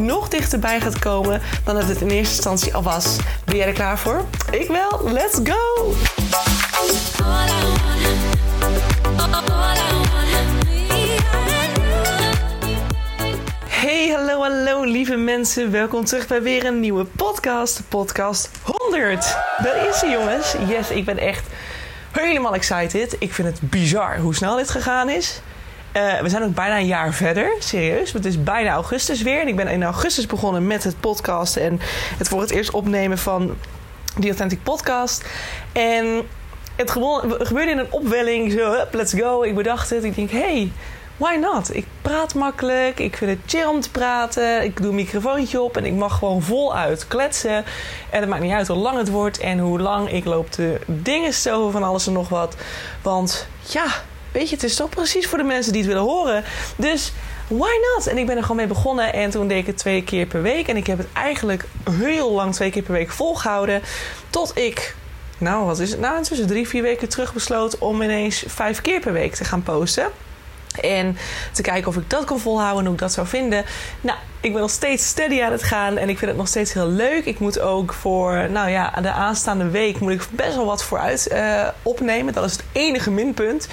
nog dichterbij gaat komen dan dat het in eerste instantie al was. Ben jij er klaar voor? Ik wel. Let's go! Hey, hallo, hallo lieve mensen. Welkom terug bij weer een nieuwe podcast. Podcast 100. Daar is ze jongens. Yes, ik ben echt helemaal excited. Ik vind het bizar hoe snel dit gegaan is. Uh, we zijn ook bijna een jaar verder, serieus. Het is bijna augustus weer. En ik ben in augustus begonnen met het podcasten en het voor het eerst opnemen van die Authentic Podcast. En het gebeurde in een opwelling, zo, let's go. Ik bedacht het. Ik denk, hey, why not? Ik praat makkelijk. Ik vind het chill om te praten. Ik doe een microfoontje op en ik mag gewoon voluit kletsen. En het maakt niet uit hoe lang het wordt en hoe lang ik loop te dingen stoven van alles en nog wat. Want ja, weet je, het is toch precies voor de mensen die het willen horen. Dus why not? En ik ben er gewoon mee begonnen en toen deed ik het twee keer per week. En ik heb het eigenlijk heel lang twee keer per week volgehouden. Tot ik, nou wat is het nou, intussen drie, vier weken terug besloot om ineens vijf keer per week te gaan posten. En te kijken of ik dat kon volhouden en hoe ik dat zou vinden. Nou, ik ben nog steeds steady aan het gaan en ik vind het nog steeds heel leuk. Ik moet ook voor, nou ja, de aanstaande week moet ik best wel wat vooruit uh, opnemen. Dat is het enige minpunt.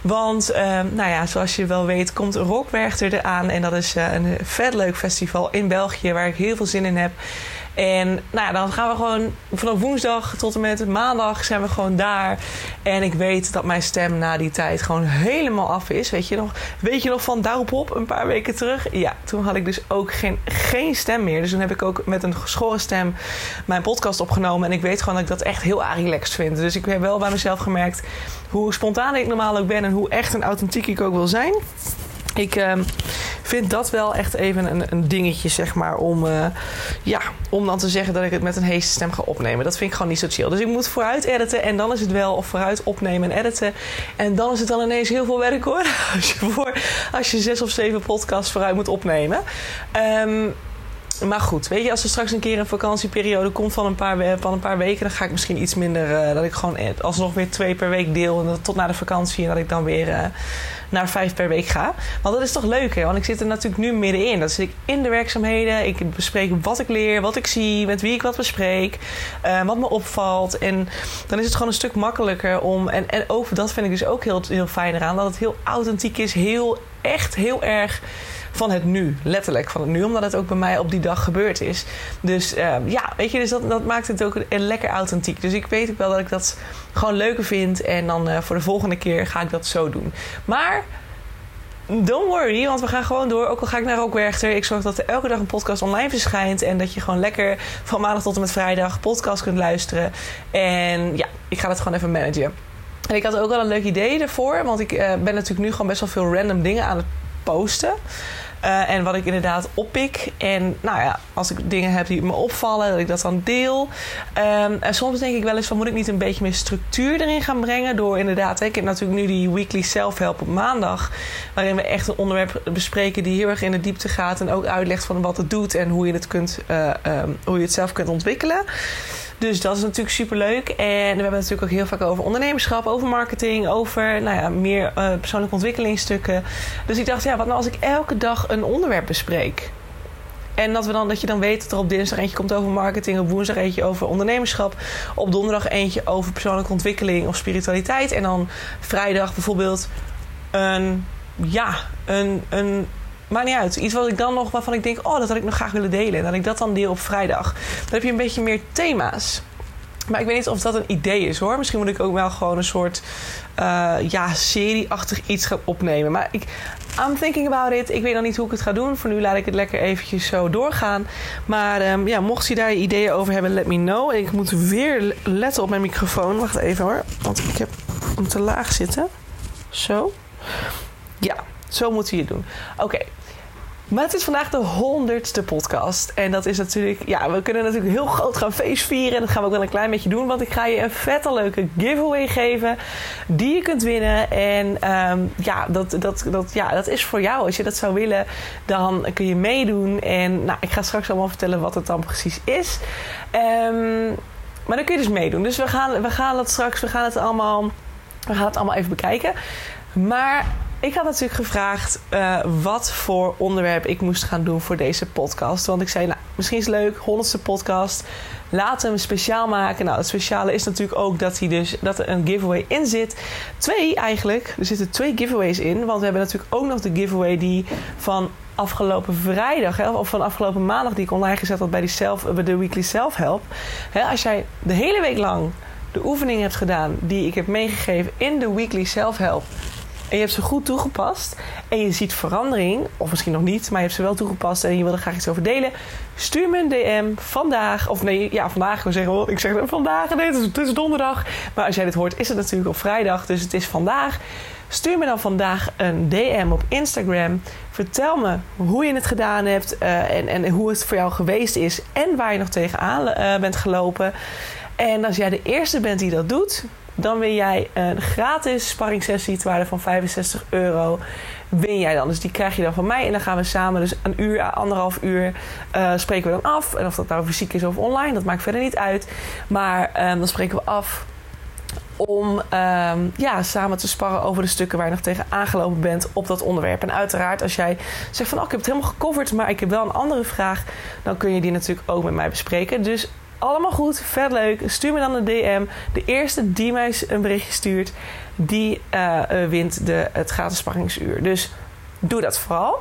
Want, uh, nou ja, zoals je wel weet, komt Rockwerchter eraan. En dat is uh, een vet leuk festival in België waar ik heel veel zin in heb. En nou ja, dan gaan we gewoon vanaf woensdag tot en met maandag zijn we gewoon daar. En ik weet dat mijn stem na die tijd gewoon helemaal af is. Weet je nog, weet je nog van daarop op een paar weken terug? Ja, toen had ik dus ook geen, geen stem meer. Dus toen heb ik ook met een geschoren stem mijn podcast opgenomen. En ik weet gewoon dat ik dat echt heel relaxed vind. Dus ik heb wel bij mezelf gemerkt hoe spontaan ik normaal ook ben en hoe echt en authentiek ik ook wil zijn. Ik uh, vind dat wel echt even een, een dingetje, zeg maar, om, uh, ja, om dan te zeggen dat ik het met een heese stem ga opnemen. Dat vind ik gewoon niet zo chill. Dus ik moet vooruit editen en dan is het wel, of vooruit opnemen en editen. En dan is het dan ineens heel veel werk hoor. Als je, voor, als je zes of zeven podcasts vooruit moet opnemen. Um, maar goed, weet je, als er straks een keer een vakantieperiode komt van een paar, van een paar weken, dan ga ik misschien iets minder. Uh, dat ik gewoon alsnog weer twee per week deel. En dat, tot na de vakantie. En dat ik dan weer uh, naar vijf per week ga. Want dat is toch leuk, hè? Want ik zit er natuurlijk nu middenin. Dat zit ik in de werkzaamheden. Ik bespreek wat ik leer, wat ik zie, met wie ik wat bespreek, wat me opvalt. En dan is het gewoon een stuk makkelijker om. En, en over dat vind ik dus ook heel, heel fijn eraan. Dat het heel authentiek is, heel echt, heel erg van het nu. Letterlijk van het nu, omdat het ook bij mij op die dag gebeurd is. Dus uh, ja, weet je, dus dat, dat maakt het ook lekker authentiek. Dus ik weet ook wel dat ik dat gewoon leuker vind. En dan uh, voor de volgende keer ga ik dat zo doen. Maar don't worry, want we gaan gewoon door. Ook al ga ik naar Rookwerchter. Ik zorg dat er elke dag een podcast online verschijnt. En dat je gewoon lekker van maandag tot en met vrijdag podcast kunt luisteren. En ja, ik ga dat gewoon even managen. En ik had ook wel een leuk idee ervoor. Want ik uh, ben natuurlijk nu gewoon best wel veel random dingen aan het posten. Uh, en wat ik inderdaad oppik. En nou ja, als ik dingen heb die me opvallen, dat ik dat dan deel. Um, en soms denk ik wel eens van moet ik niet een beetje meer structuur erin gaan brengen. Door inderdaad, ik heb natuurlijk nu die weekly self-help op maandag. Waarin we echt een onderwerp bespreken die heel erg in de diepte gaat. En ook uitlegt van wat het doet en hoe je het, kunt, uh, um, hoe je het zelf kunt ontwikkelen. Dus dat is natuurlijk super leuk. En we hebben het natuurlijk ook heel vaak over ondernemerschap, over marketing, over nou ja, meer uh, persoonlijke ontwikkelingsstukken. Dus ik dacht, ja, wat nou als ik elke dag een onderwerp bespreek? En dat, we dan, dat je dan weet dat er op dinsdag eentje komt over marketing, op woensdag eentje over ondernemerschap, op donderdag eentje over persoonlijke ontwikkeling of spiritualiteit. En dan vrijdag bijvoorbeeld een, ja, een, een maakt niet uit. Iets wat ik dan nog, waarvan ik denk, oh, dat had ik nog graag willen delen. En dat ik dat dan deel op vrijdag. Dan heb je een beetje meer thema's. Maar ik weet niet of dat een idee is hoor. Misschien moet ik ook wel gewoon een soort uh, ja, serieachtig iets gaan opnemen. Maar ik, I'm thinking about it. Ik weet nog niet hoe ik het ga doen. Voor nu laat ik het lekker eventjes zo doorgaan. Maar um, ja, mocht je daar ideeën over hebben, let me know. Ik moet weer letten op mijn microfoon. Wacht even hoor. Want ik heb hem te laag zitten. Zo. Ja, zo moet je het doen. Oké. Maar het is vandaag de honderdste podcast. En dat is natuurlijk, ja, we kunnen natuurlijk heel groot gaan feestvieren. En dat gaan we ook wel een klein beetje doen. Want ik ga je een vette leuke giveaway geven. Die je kunt winnen. En ehm, ja, dat, dat, dat, ja, dat is voor jou. Als je dat zou willen, dan kun je meedoen. En nou, ik ga straks allemaal vertellen wat het dan precies is. Um, maar dan kun je dus meedoen. Dus we gaan, we gaan het straks, we gaan het allemaal, we gaan het allemaal even bekijken. Maar ik had natuurlijk gevraagd uh, wat voor onderwerp ik moest gaan doen voor deze podcast. Want ik zei, nou, misschien is het leuk, honderdste podcast. Laten we hem speciaal maken. Nou, het speciale is natuurlijk ook dat, hij dus, dat er een giveaway in zit. Twee eigenlijk. Er zitten twee giveaways in. Want we hebben natuurlijk ook nog de giveaway die van afgelopen vrijdag, hè, of van afgelopen maandag, die ik online gezet had bij, die self, bij de Weekly Self Help. Hè, als jij de hele week lang de oefening hebt gedaan die ik heb meegegeven in de Weekly Self Help. En je hebt ze goed toegepast. En je ziet verandering. Of misschien nog niet, maar je hebt ze wel toegepast. En je wil er graag iets over delen. Stuur me een DM vandaag. Of nee, ja, vandaag. Ik zeggen, ik zeg vandaag. Nee, het is, donderdag. Maar als jij dit hoort, is het natuurlijk op vrijdag. Dus het is vandaag. Stuur me dan vandaag een DM op Instagram. Vertel me hoe je het gedaan hebt uh, en, en hoe het voor jou geweest is en waar je nog tegenaan uh, bent gelopen. En als jij de eerste bent die dat doet, dan win jij een gratis sparringssessie ter waarde van 65 euro. Win jij dan. Dus die krijg je dan van mij. En dan gaan we samen dus een uur, anderhalf uur uh, spreken we dan af. En of dat nou fysiek is of online, dat maakt verder niet uit. Maar dan spreken we af om um, ja, samen te sparren over de stukken waar je nog tegen aangelopen bent op dat onderwerp. En uiteraard, als jij zegt van oh, ik heb het helemaal gecoverd, maar ik heb wel een andere vraag, dan kun je die natuurlijk ook met mij bespreken. Dus allemaal goed, vet leuk. Stuur me dan een DM. De eerste die mij een berichtje stuurt, die uh, wint de, het gratis sparringsuur. Dus doe dat vooral.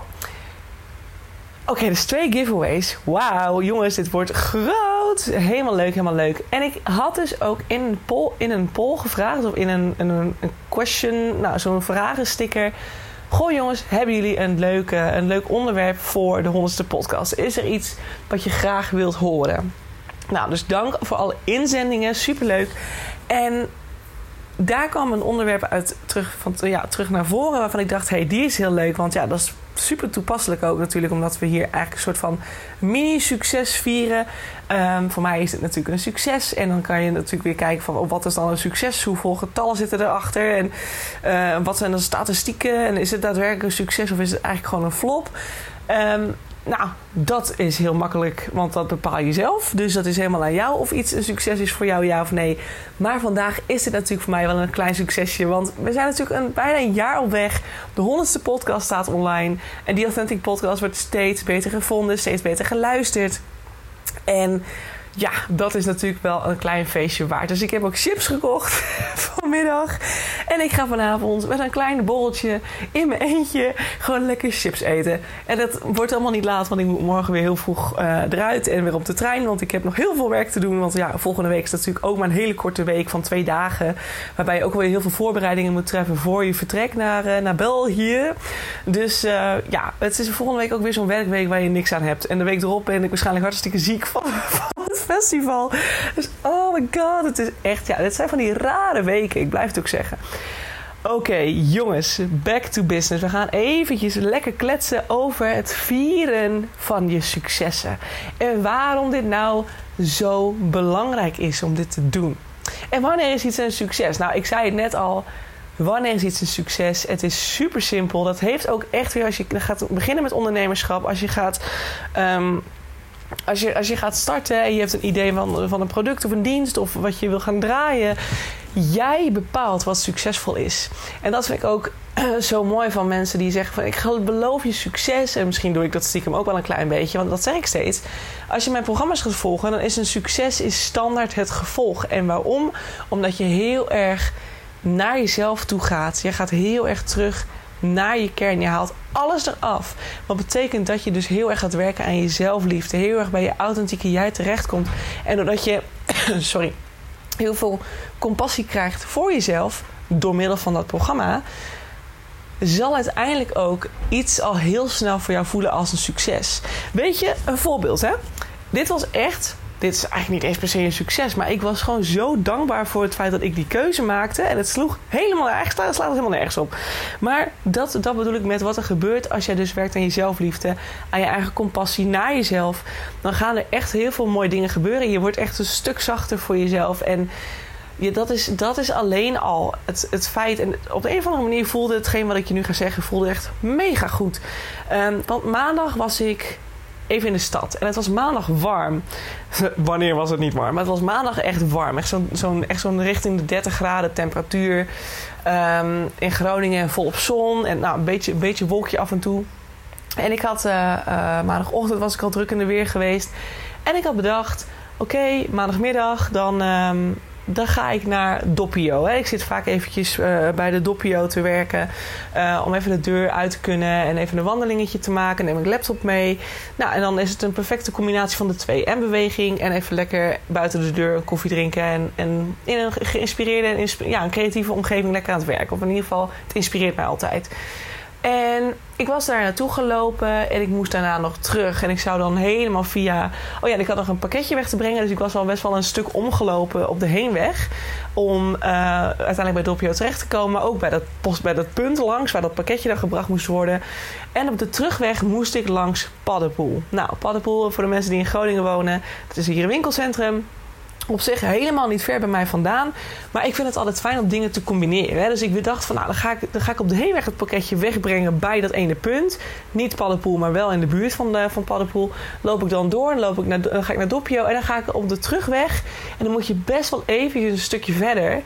Oké, okay, dus twee giveaways. Wauw, jongens, dit wordt groot. Helemaal leuk, helemaal leuk. En ik had dus ook in een poll, in een poll gevraagd, of in een, een, een question, nou, zo'n vragensticker. Goh jongens, hebben jullie een, leuke, een leuk onderwerp voor de honderdste podcast? Is er iets wat je graag wilt horen? Nou, dus dank voor alle inzendingen. Superleuk. En daar kwam een onderwerp uit terug, van, ja, terug naar voren waarvan ik dacht, hey, die is heel leuk. Want ja, dat is super toepasselijk ook natuurlijk, omdat we hier eigenlijk een soort van mini-succes vieren. Um, voor mij is het natuurlijk een succes. En dan kan je natuurlijk weer kijken van oh, wat is dan een succes? Hoeveel getallen zitten erachter? En uh, wat zijn de statistieken? En is het daadwerkelijk een succes of is het eigenlijk gewoon een flop? Um, nou, dat is heel makkelijk, want dat bepaal je zelf. Dus dat is helemaal aan jou of iets een succes is voor jou, ja of nee. Maar vandaag is het natuurlijk voor mij wel een klein succesje. Want we zijn natuurlijk een, bijna een jaar op weg. De honderdste podcast staat online. En die Authentic Podcast wordt steeds beter gevonden, steeds beter geluisterd. En ja, dat is natuurlijk wel een klein feestje waard. Dus ik heb ook chips gekocht vanmiddag. En ik ga vanavond met een klein borreltje in mijn eentje gewoon lekker chips eten. En dat wordt allemaal niet laat, want ik moet morgen weer heel vroeg uh, eruit en weer op de trein. Want ik heb nog heel veel werk te doen. Want ja, volgende week is natuurlijk ook maar een hele korte week van twee dagen. Waarbij je ook weer heel veel voorbereidingen moet treffen voor je vertrek naar, uh, naar België. Dus uh, ja, het is volgende week ook weer zo'n werkweek waar je niks aan hebt. En de week erop ben ik waarschijnlijk hartstikke ziek van, festival. Dus oh my god, het is echt, ja, dit zijn van die rare weken. Ik blijf het ook zeggen. Oké, jongens, back to business. We gaan eventjes lekker kletsen over het vieren van je successen. En waarom dit nou zo belangrijk is om dit te doen. En wanneer is iets een succes? Nou, ik zei het net al. Wanneer is iets een succes? Het is super simpel. Dat heeft ook echt weer als je gaat beginnen met ondernemerschap. Als je gaat. Um, als je, als je gaat starten en je hebt een idee van, van een product of een dienst of wat je wil gaan draaien, jij bepaalt wat succesvol is. En dat vind ik ook zo mooi van mensen die zeggen van ik beloof je succes. En misschien doe ik dat stiekem ook wel een klein beetje, want dat zeg ik steeds. Als je mijn programma's gaat volgen, dan is een succes is standaard het gevolg. En waarom? Omdat je heel erg naar jezelf toe gaat. Je gaat heel erg terug naar je kern. Je haalt alles eraf. Wat betekent dat je dus heel erg gaat werken aan je zelfliefde. Heel erg bij je authentieke jij terechtkomt. En doordat je, sorry, heel veel compassie krijgt voor jezelf door middel van dat programma, zal uiteindelijk ook iets al heel snel voor jou voelen als een succes. Weet je, een voorbeeld hè? Dit was echt dit is eigenlijk niet eens per se een succes. Maar ik was gewoon zo dankbaar voor het feit dat ik die keuze maakte. En het sloeg helemaal het slaat helemaal nergens op. Maar dat, dat bedoel ik met wat er gebeurt als jij dus werkt aan je zelfliefde. Aan je eigen compassie naar jezelf. Dan gaan er echt heel veel mooie dingen gebeuren. Je wordt echt een stuk zachter voor jezelf. En ja, dat, is, dat is alleen al het, het feit. En op de een of andere manier voelde hetgeen wat ik je nu ga zeggen, voelde echt mega goed. Um, want maandag was ik even in de stad. En het was maandag warm. Wanneer was het niet warm? Maar het was maandag echt warm. Echt zo'n richting de 30 graden temperatuur. Um, in Groningen volop zon. En nou, een beetje, een beetje wolkje af en toe. En ik had uh, uh, maandagochtend was ik al druk in de weer geweest. En ik had bedacht: oké, maandagmiddag dan. Um, dan ga ik naar Doppio. Ik zit vaak eventjes uh, bij de Doppio te werken. Uh, om even de deur uit te kunnen en even een wandelingetje te maken. Neem ik laptop mee. Nou, en dan is het een perfecte combinatie van de twee. En beweging en even lekker buiten de deur een koffie drinken. En, en in een geïnspireerde en ja, een creatieve omgeving lekker aan het werken. Of in ieder geval, het inspireert mij altijd. En ik was daar naartoe gelopen en ik moest daarna nog terug. En ik zou dan helemaal via. Oh ja, ik had nog een pakketje weg te brengen. Dus ik was al best wel een stuk omgelopen op de heenweg. Om uh, uiteindelijk bij Doppio terecht te komen. Maar ook bij dat, post, bij dat punt langs waar dat pakketje dan gebracht moest worden. En op de terugweg moest ik langs Paddenpoel. Nou, Paddenpoel, voor de mensen die in Groningen wonen. Dat is hier een winkelcentrum op zich helemaal niet ver bij mij vandaan. Maar ik vind het altijd fijn om dingen te combineren. Hè? Dus ik dacht van nou, dan ga ik, dan ga ik op de heenweg het pakketje wegbrengen bij dat ene punt. Niet Paddenpoel, maar wel in de buurt van, de, van Paddenpoel. Loop ik dan door, loop ik naar, dan ga ik naar Doppio en dan ga ik op de terugweg. En dan moet je best wel even een stukje verder.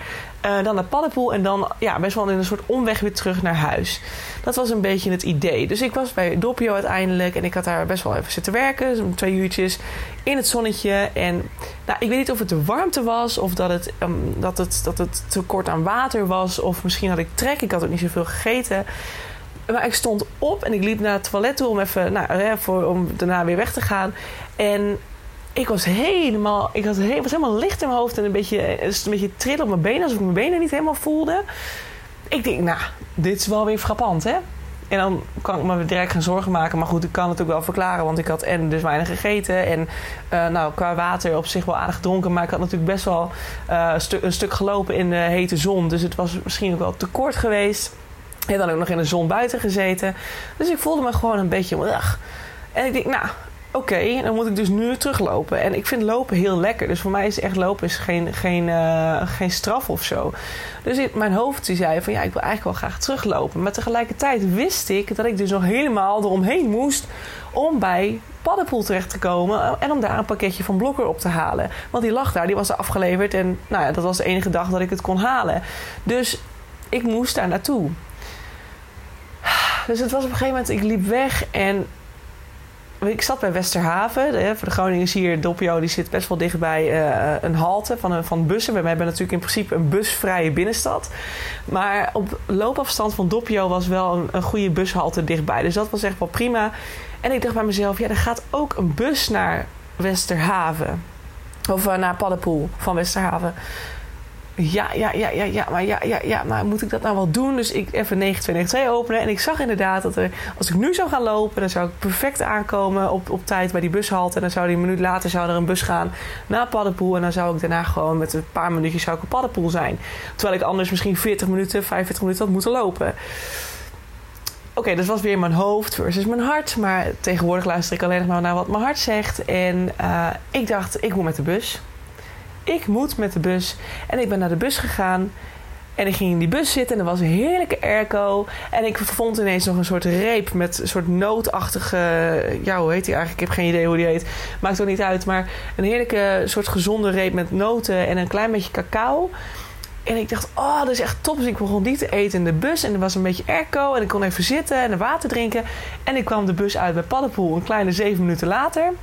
Uh, dan naar Paddenpoel en dan ja, best wel in een soort omweg weer terug naar huis. Dat was een beetje het idee. Dus ik was bij Doppio uiteindelijk en ik had daar best wel even zitten werken. Twee uurtjes in het zonnetje. En nou, ik weet niet of het de warmte was of dat het, um, dat, het, dat het tekort aan water was. Of misschien had ik trek. Ik had ook niet zoveel gegeten. Maar ik stond op en ik liep naar het toilet toe om even, nou, voor, om daarna weer weg te gaan. En ik was helemaal, ik he was helemaal licht in mijn hoofd en een beetje, een beetje trillen op mijn benen, alsof ik mijn benen niet helemaal voelde. Ik denk, nou, dit is wel weer frappant, hè? En dan kan ik me direct gaan zorgen maken. Maar goed, ik kan het ook wel verklaren. Want ik had en dus weinig gegeten. En uh, nou, qua water op zich wel aardig gedronken. Maar ik had natuurlijk best wel uh, een stuk gelopen in de hete zon. Dus het was misschien ook wel te kort geweest. En dan ook nog in de zon buiten gezeten. Dus ik voelde me gewoon een beetje... En ik denk, nou, oké, dan moet ik dus nu teruglopen. En ik vind lopen heel lekker. Dus voor mij is echt lopen is geen, geen, uh, geen straf of zo. Dus in mijn hoofd zei van ja, ik wil eigenlijk wel graag teruglopen. Maar tegelijkertijd wist ik dat ik dus nog helemaal eromheen moest om bij Paddenpoel terecht te komen en om daar een pakketje van Blokker op te halen. Want die lag daar, die was er afgeleverd en nou ja, dat was de enige dag dat ik het kon halen. Dus ik moest daar naartoe. Dus het was op een gegeven moment, ik liep weg en ik zat bij Westerhaven. Voor de Groningers hier, Doppio, die zit best wel dichtbij uh, een halte van, van bussen. We hebben natuurlijk in principe een busvrije binnenstad. Maar op loopafstand van Doppio was wel een, een goede bushalte dichtbij. Dus dat was echt wel prima. En ik dacht bij mezelf, ja, er gaat ook een bus naar Westerhaven. Of uh, naar Paddenpoel van Westerhaven ja, ja, ja, ja, ja, maar ja, ja, ja, maar moet ik dat nou wel doen? Dus ik even 9292 openen en ik zag inderdaad dat er, als ik nu zou gaan lopen, dan zou ik perfect aankomen op, op tijd bij die bushalte. En dan zou die een minuut later zou er een bus gaan naar Paddenpoel en dan zou ik daarna gewoon met een paar minuutjes zou ik op Paddenpoel zijn. Terwijl ik anders misschien 40 minuten, 45 minuten had moeten lopen. Oké, okay, dat was weer mijn hoofd versus mijn hart. Maar tegenwoordig luister ik alleen nog maar naar wat mijn hart zegt. En uh, ik dacht, ik moet met de bus ik moet met de bus. En ik ben naar de bus gegaan. En ik ging in die bus zitten en er was een heerlijke airco. En ik vond ineens nog een soort reep met een soort nootachtige... Ja, hoe heet die eigenlijk? Ik heb geen idee hoe die heet. Maakt ook niet uit. Maar een heerlijke soort gezonde reep met noten en een klein beetje cacao. En ik dacht, oh, dat is echt top. Dus ik begon die te eten in de bus. En er was een beetje airco. En ik kon even zitten en water drinken. En ik kwam de bus uit bij Paddenpoel een kleine zeven minuten later.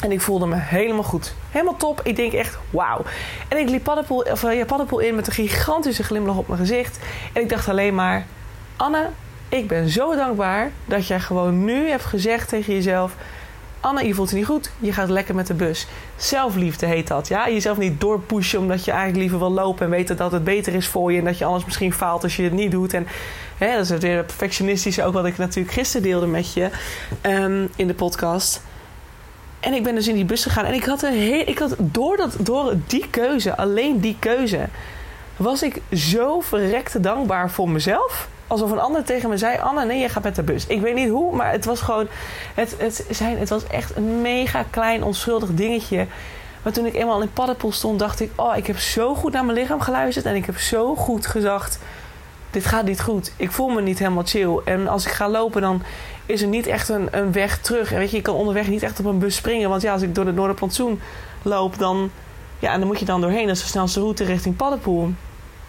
En ik voelde me helemaal goed. Helemaal top. Ik denk echt, wauw. En ik liep paddenpoel, of, ja, paddenpoel in met een gigantische glimlach op mijn gezicht. En ik dacht alleen maar... Anne, ik ben zo dankbaar dat jij gewoon nu hebt gezegd tegen jezelf... Anne, je voelt je niet goed. Je gaat lekker met de bus. Zelfliefde heet dat. Ja? Jezelf niet doorpushen omdat je eigenlijk liever wil lopen... en weten dat het beter is voor je... en dat je anders misschien faalt als je het niet doet. En hè, dat is weer het perfectionistische ook wat ik natuurlijk gisteren deelde met je... Um, in de podcast En ik ben dus in die bus gegaan. En ik had een heel, ik had door, dat, door die keuze, alleen die keuze, was ik zo verrekte dankbaar voor mezelf. Alsof een ander tegen me zei: Anne, nee, je gaat met de bus. Ik weet niet hoe, maar het was gewoon. Het, het, zijn, het was echt een mega klein, onschuldig dingetje. Maar toen ik eenmaal in paddenpoel stond, dacht ik: Oh, ik heb zo goed naar mijn lichaam geluisterd. En ik heb zo goed gedacht: Dit gaat niet goed. Ik voel me niet helemaal chill. En als ik ga lopen, dan is er niet echt een, een weg terug. En weet je, je kan onderweg niet echt op een bus springen. Want ja, als ik door de Noorderplantsoen loop, dan, ja, dan moet je dan doorheen. Dat is de snelste route richting Paddenpoel.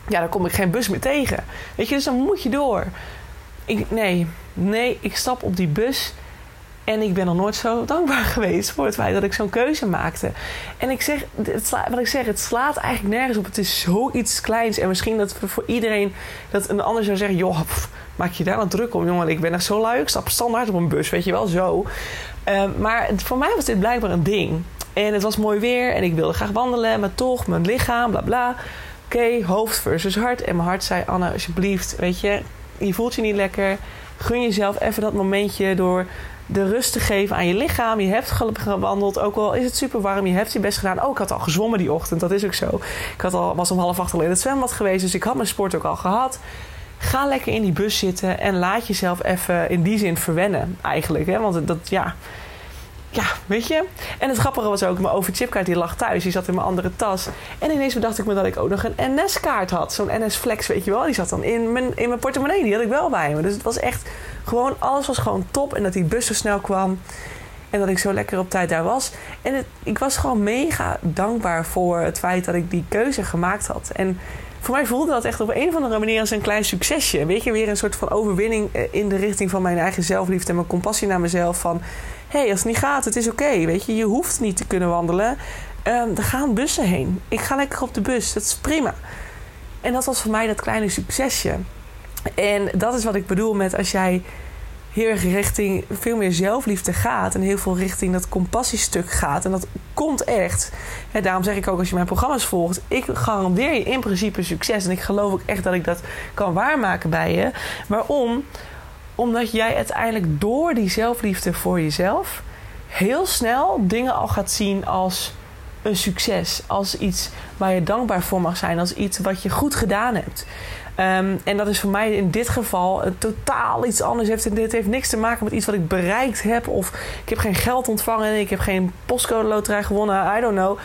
Ja, dan kom ik geen bus meer tegen. Weet je, dus dan moet je door. Ik, nee, nee, ik stap op die bus. En ik ben nog nooit zo dankbaar geweest voor het feit dat ik zo'n keuze maakte. En ik zeg, het wat ik zeg, het slaat eigenlijk nergens op. Het is zoiets kleins. En misschien dat voor iedereen dat een ander zou zeggen: joh, maak je daar dan druk om, jongen? Ik ben echt zo lui. Ik stap standaard op een bus, weet je wel, zo. Uh, maar voor mij was dit blijkbaar een ding. En het was mooi weer en ik wilde graag wandelen, maar toch, mijn lichaam, bla bla. Oké, hoofd versus hart. En mijn hart zei: Anne, alsjeblieft, weet je, je voelt je niet lekker. Gun jezelf even dat momentje door de rust te geven aan je lichaam. Je hebt gewandeld, ook al is het super warm. Je hebt je best gedaan. Oh, ik had al gezwommen die ochtend. Dat is ook zo. Ik had al, was om half acht al in het zwembad geweest. Dus ik had mijn sport ook al gehad. Ga lekker in die bus zitten en laat jezelf even in die zin verwennen, eigenlijk. Hè? Want dat, ja, ja, weet je. En het grappige was ook, mijn overchipkaart die lag thuis. Die zat in mijn andere tas. En ineens bedacht ik me dat ik ook nog een NS-kaart had. Zo'n NS-flex, weet je wel. Die zat dan in mijn, in mijn portemonnee. Die had ik wel bij me. Dus het was echt gewoon, alles was gewoon top. En dat die bus zo snel kwam. En dat ik zo lekker op tijd daar was. En ik was gewoon mega dankbaar voor het feit dat ik die keuze gemaakt had. En voor mij voelde dat echt op een of andere manier als een klein succesje. Weet je, weer een soort van overwinning eh, in de richting van mijn eigen zelfliefde en mijn compassie naar mezelf. Van hey, als het niet gaat, het is oké. weet je, je hoeft niet te kunnen wandelen. Um, er gaan bussen heen. Ik ga lekker op de bus, dat is prima. En dat was voor mij dat kleine succesje. En dat is wat ik bedoel met als jij heel erg richting veel meer zelfliefde gaat. En heel veel richting dat compassiestuk gaat. En dat komt echt. Daarom zeg ik ook als je mijn programma's volgt. Ik garandeer je in principe succes. En ik geloof ook echt dat ik dat kan waarmaken bij je. Waarom? Omdat jij uiteindelijk door die zelfliefde voor jezelf heel snel dingen al gaat zien als een succes. Als iets waar je dankbaar voor mag zijn. Als iets wat je goed gedaan hebt. Um, en dat is voor mij in dit geval totaal iets anders. Heeft, dit heeft niks te maken met iets wat ik bereikt heb. Of ik heb geen geld ontvangen. Ik heb geen postcode loterij gewonnen. I don't know.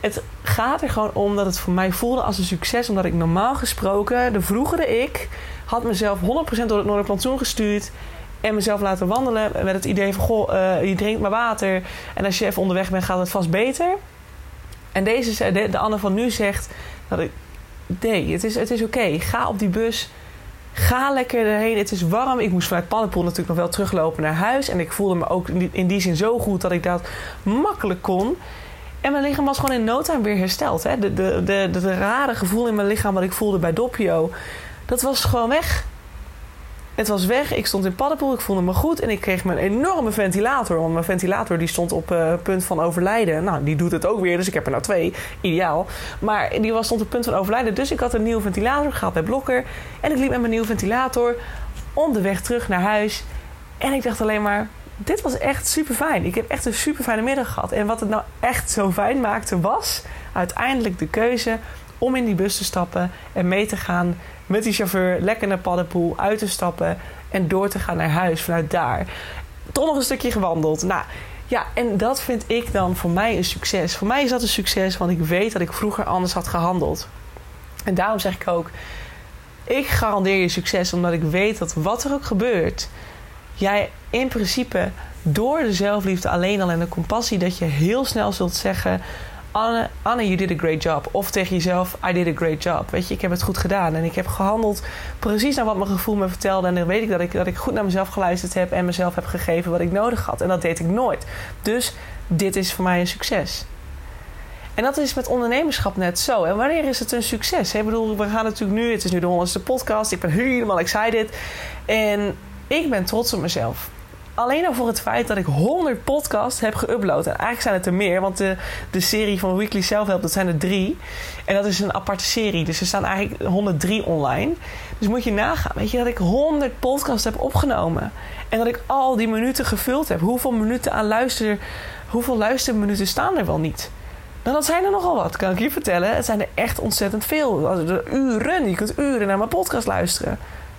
Het gaat er gewoon om dat het voor mij voelde als een succes. Omdat ik normaal gesproken, de vroegere ik, had mezelf 100% door het Noorderplantsoen gestuurd. En mezelf laten wandelen met het idee van: goh, uh, je drinkt maar water. En als je even onderweg bent, gaat het vast beter. En deze, de, de Anne van nu zegt dat ik nee, het is, het is oké. Ga op die bus. Ga lekker erheen. Het is warm. Ik moest vanuit Pannenpoel natuurlijk nog wel teruglopen naar huis. En ik voelde me ook in die zin zo goed dat ik dat makkelijk kon. En mijn lichaam was gewoon in no time weer hersteld. Hè? De, de, de, de, rare gevoel in mijn lichaam wat ik voelde bij Doppio, dat was gewoon weg. Het was weg. Ik stond in paddenpoel. Ik voelde me goed. En ik kreeg mijn enorme ventilator. Want mijn ventilator die stond op uh, punt van overlijden. Nou, die doet het ook weer. Dus ik heb er nou twee. Ideaal. Maar die was, stond op punt van overlijden. Dus ik had een nieuwe ventilator gehaald bij Blokker. En ik liep met mijn nieuwe ventilator om de weg terug naar huis. En ik dacht alleen maar... Dit was echt super fijn. Ik heb echt een super fijne middag gehad. En wat het nou echt zo fijn maakte was uiteindelijk de keuze om in die bus te stappen en mee te gaan met die chauffeur lekker naar Paddenpoel uit te stappen en door te gaan naar huis vanuit daar. Toch nog een stukje gewandeld. Nou, ja, en dat vind ik dan voor mij een succes. Voor mij is dat een succes, want ik weet dat ik vroeger anders had gehandeld. En daarom zeg ik ook: ik garandeer je succes, omdat ik weet dat wat er ook gebeurt, jij in principe door de zelfliefde alleen al en de compassie, dat je heel snel zult zeggen: Anne, Anne, you did a great job. Of tegen jezelf, I did a great job. Weet je, ik heb het goed gedaan. En ik heb gehandeld precies naar wat mijn gevoel me vertelde. En dan weet ik dat ik, dat ik goed naar mezelf geluisterd heb en mezelf heb gegeven wat ik nodig had. En dat deed ik nooit. Dus dit is voor mij een succes. En dat is met ondernemerschap net zo. En wanneer is het een succes? Ik bedoel, we gaan natuurlijk nu, het is nu de honderdste podcast. Ik ben helemaal excited. En ik ben trots op mezelf alleen al voor het feit dat ik 100 podcasts heb geüpload. En eigenlijk zijn het er meer, want de, de serie van Weekly Self-Help, dat zijn er drie. En dat is een aparte serie, dus er staan eigenlijk 103 online. Dus moet je nagaan, weet je, dat ik 100 podcasts heb opgenomen. En dat ik al die minuten gevuld heb. Hoeveel minuten aan luister hoeveel luisterminuten staan er wel niet? Nou, dat zijn er nogal wat, kan ik je vertellen. Het zijn er echt ontzettend veel. Uren, je kunt uren naar mijn podcast luisteren.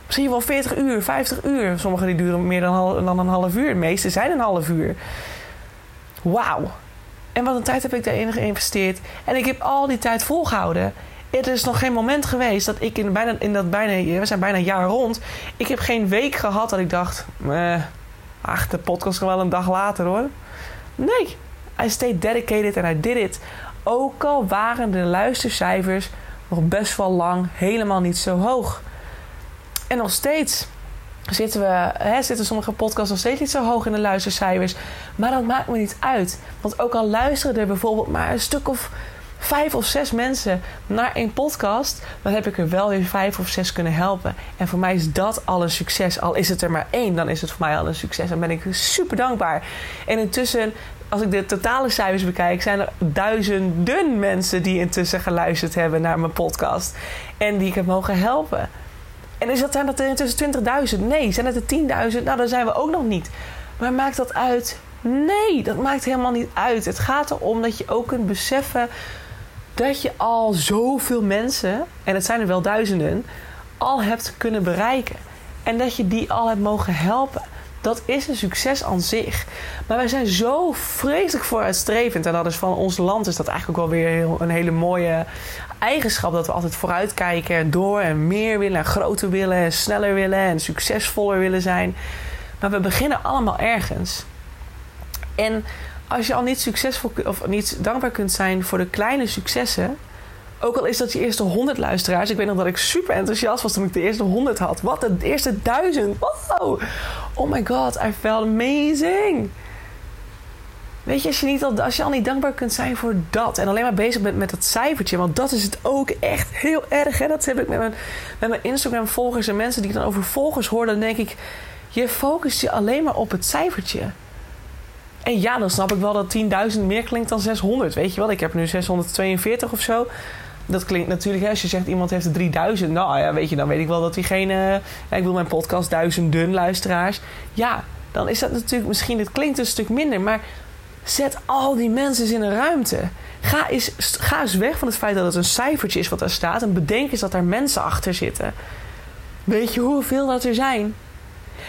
Misschien wel 40 uur, 50 uur. Sommige die duren meer dan, dan een half uur. De meeste zijn een half uur. Wauw. En wat een tijd heb ik daarin geïnvesteerd. En ik heb al die tijd volgehouden. Het is nog geen moment geweest dat ik in, bijna, in dat bijna... We zijn bijna een jaar rond. Ik heb geen week gehad dat ik dacht... Eh, ach, de podcast kan wel een dag later hoor. Nee. I stayed dedicated and I did it. Ook al waren de luistercijfers nog best wel lang helemaal niet zo hoog. En nog steeds zitten, we, hè, zitten sommige podcasts nog steeds niet zo hoog in de luistercijfers. Maar dat maakt me niet uit. Want ook al luisteren er bijvoorbeeld maar een stuk of vijf of zes mensen naar één podcast, dan heb ik er wel weer vijf of zes kunnen helpen. En voor mij is dat al een succes. Al is het er maar één, dan is het voor mij al een succes. En ben ik super dankbaar. En intussen, als ik de totale cijfers bekijk, zijn er duizenden mensen die intussen geluisterd hebben naar mijn podcast. En die ik heb mogen helpen. En is dat, zijn dat er intussen 20.000? Nee. Zijn het er 10.000? Nou, dan zijn we ook nog niet. Maar maakt dat uit? Nee, dat maakt helemaal niet uit. Het gaat erom dat je ook kunt beseffen dat je al zoveel mensen, en het zijn er wel duizenden, al hebt kunnen bereiken. En dat je die al hebt mogen helpen. Dat is een succes aan zich. Maar wij zijn zo vreselijk vooruitstrevend. En dat is van ons land is dat eigenlijk ook wel weer een hele mooie eigenschap. Dat we altijd vooruitkijken en door en meer willen en groter willen en sneller willen en succesvoller willen zijn. Maar we beginnen allemaal ergens. En als je al niet succesvol of niet dankbaar kunt zijn voor de kleine successen. Ook al is dat je eerste 100 luisteraars. Ik weet nog dat ik super enthousiast was toen ik de eerste 100 had. Wat, de eerste 1000. Wow. Oh my god, I felt amazing. Weet je, als je, niet al, als je al niet dankbaar kunt zijn voor dat. En alleen maar bezig bent met dat cijfertje. Want dat is het ook echt heel erg. Hè? Dat heb ik met mijn, met mijn Instagram-volgers en mensen die ik dan over volgers hoor. Dan denk ik, je focust je alleen maar op het cijfertje. En ja, dan snap ik wel dat 10.000 meer klinkt dan 600. Weet je wel, ik heb nu 642 of zo. Dat klinkt natuurlijk, als je zegt iemand heeft er 3000. Nou ja, weet je, dan weet ik wel dat diegene. ik wil mijn podcast duizenden luisteraars. Ja, dan is dat natuurlijk misschien, het klinkt een stuk minder. Maar zet al die mensen eens in een ruimte. Ga eens, ga eens weg van het feit dat het een cijfertje is wat daar staat. En bedenk eens dat daar mensen achter zitten. Weet je hoeveel dat er zijn?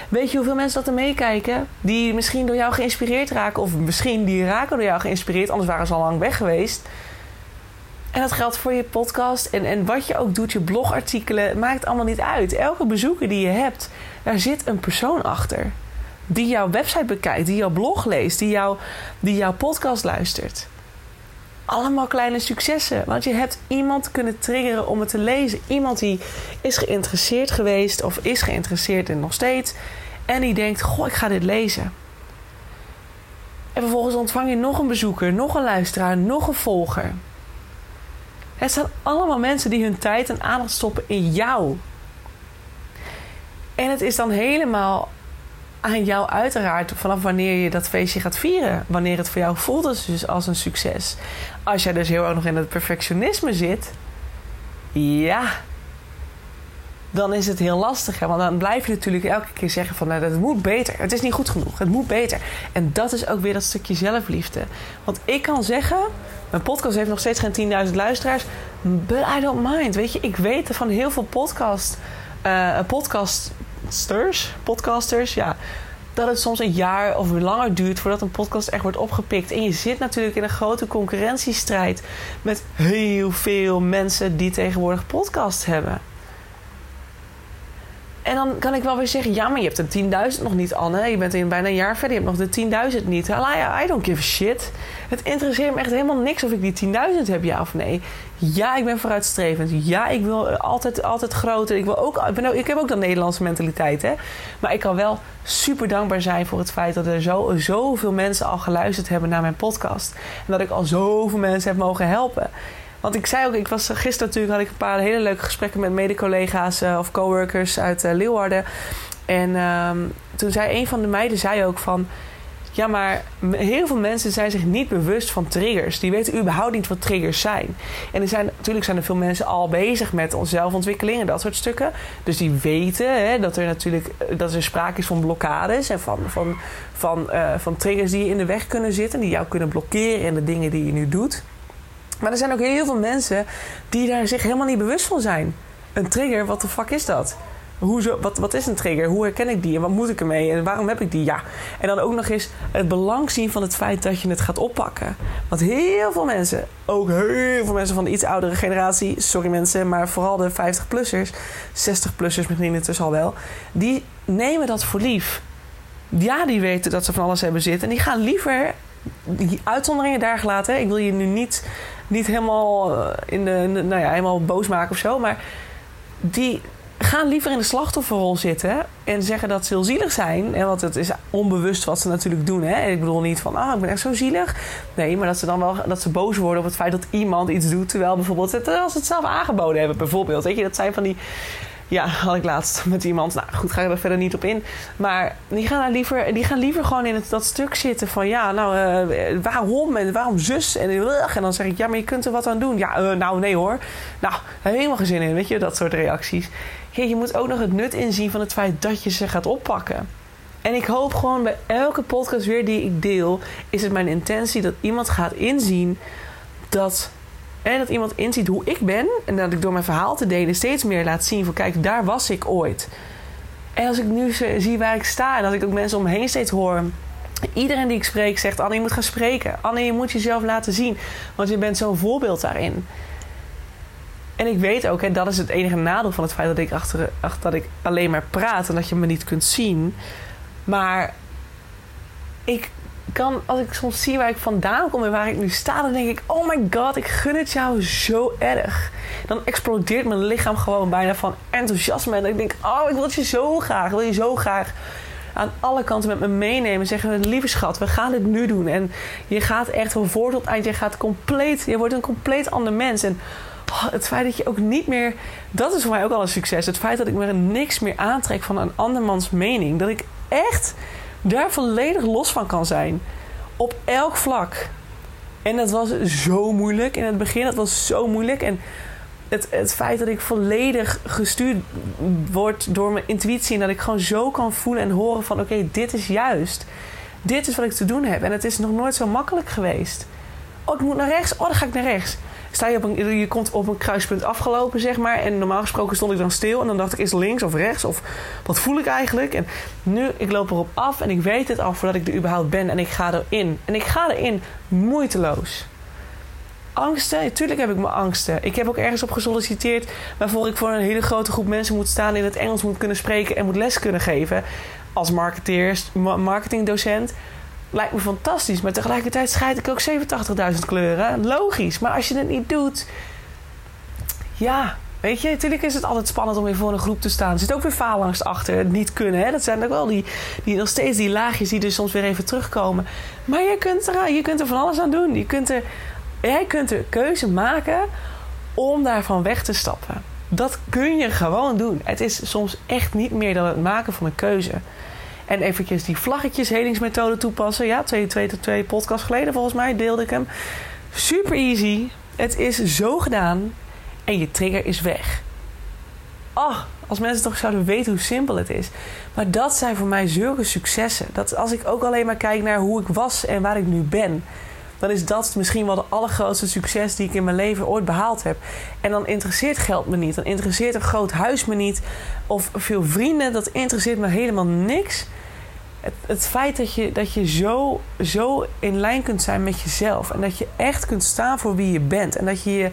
Weet je hoeveel mensen dat er meekijken? Die misschien door jou geïnspireerd raken. Of misschien die raken door jou geïnspireerd. Anders waren ze al lang weg geweest. En dat geldt voor je podcast. En, en wat je ook doet, je blogartikelen. maakt allemaal niet uit. Elke bezoeker die je hebt, daar zit een persoon achter. Die jouw website bekijkt. Die jouw blog leest. Die, jou, die jouw podcast luistert allemaal kleine successen. Want je hebt iemand kunnen triggeren om het te lezen. Iemand die is geïnteresseerd geweest of is geïnteresseerd en nog steeds. En die denkt: Goh, ik ga dit lezen. En vervolgens ontvang je nog een bezoeker, nog een luisteraar, nog een volger. Het zijn allemaal mensen die hun tijd en aandacht stoppen in jou. En het is dan helemaal aan jou uiteraard vanaf wanneer je dat feestje gaat vieren. Wanneer het voor jou voelt dus als een succes. Als jij dus heel erg nog in het perfectionisme zit, ja, dan is het heel lastig. Hè? Want dan blijf je natuurlijk elke keer zeggen van nou, het moet beter. Het is niet goed genoeg. Het moet beter. En dat is ook weer dat stukje zelfliefde. Want ik kan zeggen, mijn podcast heeft nog steeds geen 10.000 luisteraars. But I don't mind. Weet je, ik weet van heel veel podcast, uh, podcasters, podcasters, ja dat het soms een jaar of langer duurt voordat een podcast echt wordt opgepikt. En je zit natuurlijk in een grote concurrentiestrijd met heel veel mensen die tegenwoordig podcast hebben. En dan kan ik wel weer zeggen: ja, maar je hebt de 10.000 nog niet, Anne. Je bent in bijna een jaar verder, je hebt nog de 10.000 niet. I don't give a shit. Het interesseert me echt helemaal niks of ik die 10.000 heb, ja of nee. Ja, ik ben vooruitstrevend. Ja, ik wil altijd, altijd groter. Ik, wil ook, ik, ben ook, ik heb ook dat Nederlandse mentaliteit, hè. Maar ik kan wel super dankbaar zijn voor het feit dat er zo, zoveel mensen al geluisterd hebben naar mijn podcast. En dat ik al zoveel mensen heb mogen helpen. Want ik zei ook, ik was gisteren natuurlijk had ik een paar hele leuke gesprekken met mede-collega's uh, of coworkers uit uh, Leeuwarden. En um, toen zei een van de meiden zei ook van Ja, maar heel veel mensen zijn zich niet bewust van triggers. Die weten überhaupt niet wat triggers zijn. En er zijn, natuurlijk zijn er veel mensen al bezig met zelfontwikkeling en dat soort stukken. Dus die weten hè, dat er natuurlijk dat er sprake is van blokkades en van, van, van, van triggers die in de weg kunnen zitten, die jou kunnen blokkeren in de dingen die je nu doet. Maar er zijn ook heel veel mensen die daar zich helemaal niet bewust van zijn. Een trigger, wat de fuck is dat? Hoezo, wat, wat is een trigger? Hoe herken ik die? En wat moet ik ermee? En waarom heb ik die? Ja. En dan ook nog eens het belang zien van het feit dat je het gaat oppakken. Want heel veel mensen, ook heel veel mensen van de iets oudere generatie, sorry mensen, maar vooral de 50-plussers, 60-plussers misschien intussen al wel, die nemen dat voor lief. Ja, die weten dat ze van alles hebben zitten. En die gaan liever die uitzonderingen daar gelaten. Ik wil je nu niet, niet helemaal, eh, in de, nou ja, helemaal boos maken of zo. Maar die gaan liever in de slachtofferrol zitten en zeggen dat ze heel zielig zijn. En want het is onbewust wat ze natuurlijk doen. Hè? Ik bedoel niet van, ah, ik ben echt zo zielig. Nee, maar dat ze dan wel dat ze boos worden op het feit dat iemand iets doet. Terwijl bijvoorbeeld, terwijl ze het zelf aangeboden hebben, bijvoorbeeld. Weet je, dat zijn van die ja, had ik laatst met iemand. Nou goed, ga ik er verder niet op in. Maar die gaan, daar liever, die gaan liever gewoon in het, dat stuk zitten van ja, nou, uh, waarom en waarom zus? En, dan zeg ik ja, maar je kunt er wat aan doen. Ja, uh, nou nee hoor. Nou, helemaal geen zin in, weet je, dat soort reacties. Je moet ook nog het nut inzien van het feit dat je ze gaat oppakken. En ik hoop gewoon bij elke podcast weer die ik deel, is het mijn intentie dat iemand gaat inzien dat en dat iemand inziet hoe ik ben. En dat ik door mijn verhaal te delen steeds meer laat zien van kijk, daar was ik ooit. En als ik nu zie waar ik sta en dat ik ook mensen om me heen steeds hoor. Iedereen die ik spreek zegt: Anne, je moet gaan spreken. Anne, je moet jezelf laten zien. Want je bent zo'n voorbeeld daarin. En ik weet ook, en dat is het enige nadeel van het feit dat ik, achter, dat ik alleen maar praat en dat je me niet kunt zien. Maar ik kan, als ik soms zie waar ik vandaan kom en waar ik nu sta, dan denk ik: oh my god, ik gun het jou zo erg. Dan explodeert mijn lichaam gewoon bijna van enthousiasme. En ik denk: oh, ik wil je zo graag, ik wil je zo graag aan alle kanten met me meenemen. Zeggen: lieve schat, we gaan dit nu doen. En je gaat echt van voor tot eind, je gaat compleet, je wordt een compleet ander mens. En oh, het feit dat je ook niet meer, dat is voor mij ook al een succes. Het feit dat ik me niks meer aantrek van een andermans mening. Dat ik echt daar volledig los van kan zijn. Op elk vlak. En dat was zo moeilijk in het begin. Dat was zo moeilijk. En het, het feit dat ik volledig gestuurd word door mijn intuïtie. En dat ik gewoon zo kan voelen en horen van... oké, dit is juist. Dit is wat ik te doen heb. En het is nog nooit zo makkelijk geweest. Oh, ik moet naar rechts. Oh, dan ga ik naar rechts sta je op een, je komt op een kruispunt afgelopen, zeg maar. En normaal gesproken stond ik dan stil. En dan dacht ik, is links of rechts? Of wat voel ik eigenlijk? En nu, ik loop erop af en ik weet het al voordat ik er überhaupt ben. En ik ga erin. En ik ga erin moeiteloos. Angsten, natuurlijk heb ik mijn angsten. Ik heb ook ergens op gesolliciteerd waarvoor ik voor een hele grote groep mensen moet staan, in het Engels moet kunnen spreken en moet les kunnen geven. Als marketeers, marketingdocent lijkt me fantastisch. Maar tegelijkertijd scheid ik ook 87.000 kleuren. Logisch. Maar als je het niet doet. Ja, weet je, natuurlijk is het altijd spannend om weer voor een groep te staan. Er zit ook weer faalangst achter. Het niet kunnen. Hè? Dat zijn ook wel die, die, nog steeds die laagjes die er soms weer even terugkomen. Maar je kunt er, je kunt er van alles aan doen. Je kunt er, jij kunt er keuze maken om daarvan weg te stappen. Dat kun je gewoon doen. Het is soms echt niet meer dan het maken van een keuze. En eventjes die vlaggetjes helingsmethode toepassen. Ja, twee, twee, twee podcast geleden volgens mij deelde ik hem. Super easy. Het is zo gedaan. En je trigger is weg. Oh, als mensen toch zouden weten hoe simpel het is. Maar dat zijn voor mij zulke successen. Dat als ik ook alleen maar kijk naar hoe ik was en waar ik nu ben. Dan is dat misschien wel de allergrootste succes die ik in mijn leven ooit behaald heb. En dan interesseert geld me niet. Dan interesseert een groot huis me niet. Of veel vrienden. Dat interesseert me helemaal niks het, feit dat je, dat je zo, zo in lijn kunt zijn met jezelf. En dat je echt kunt staan voor wie je bent. En dat je je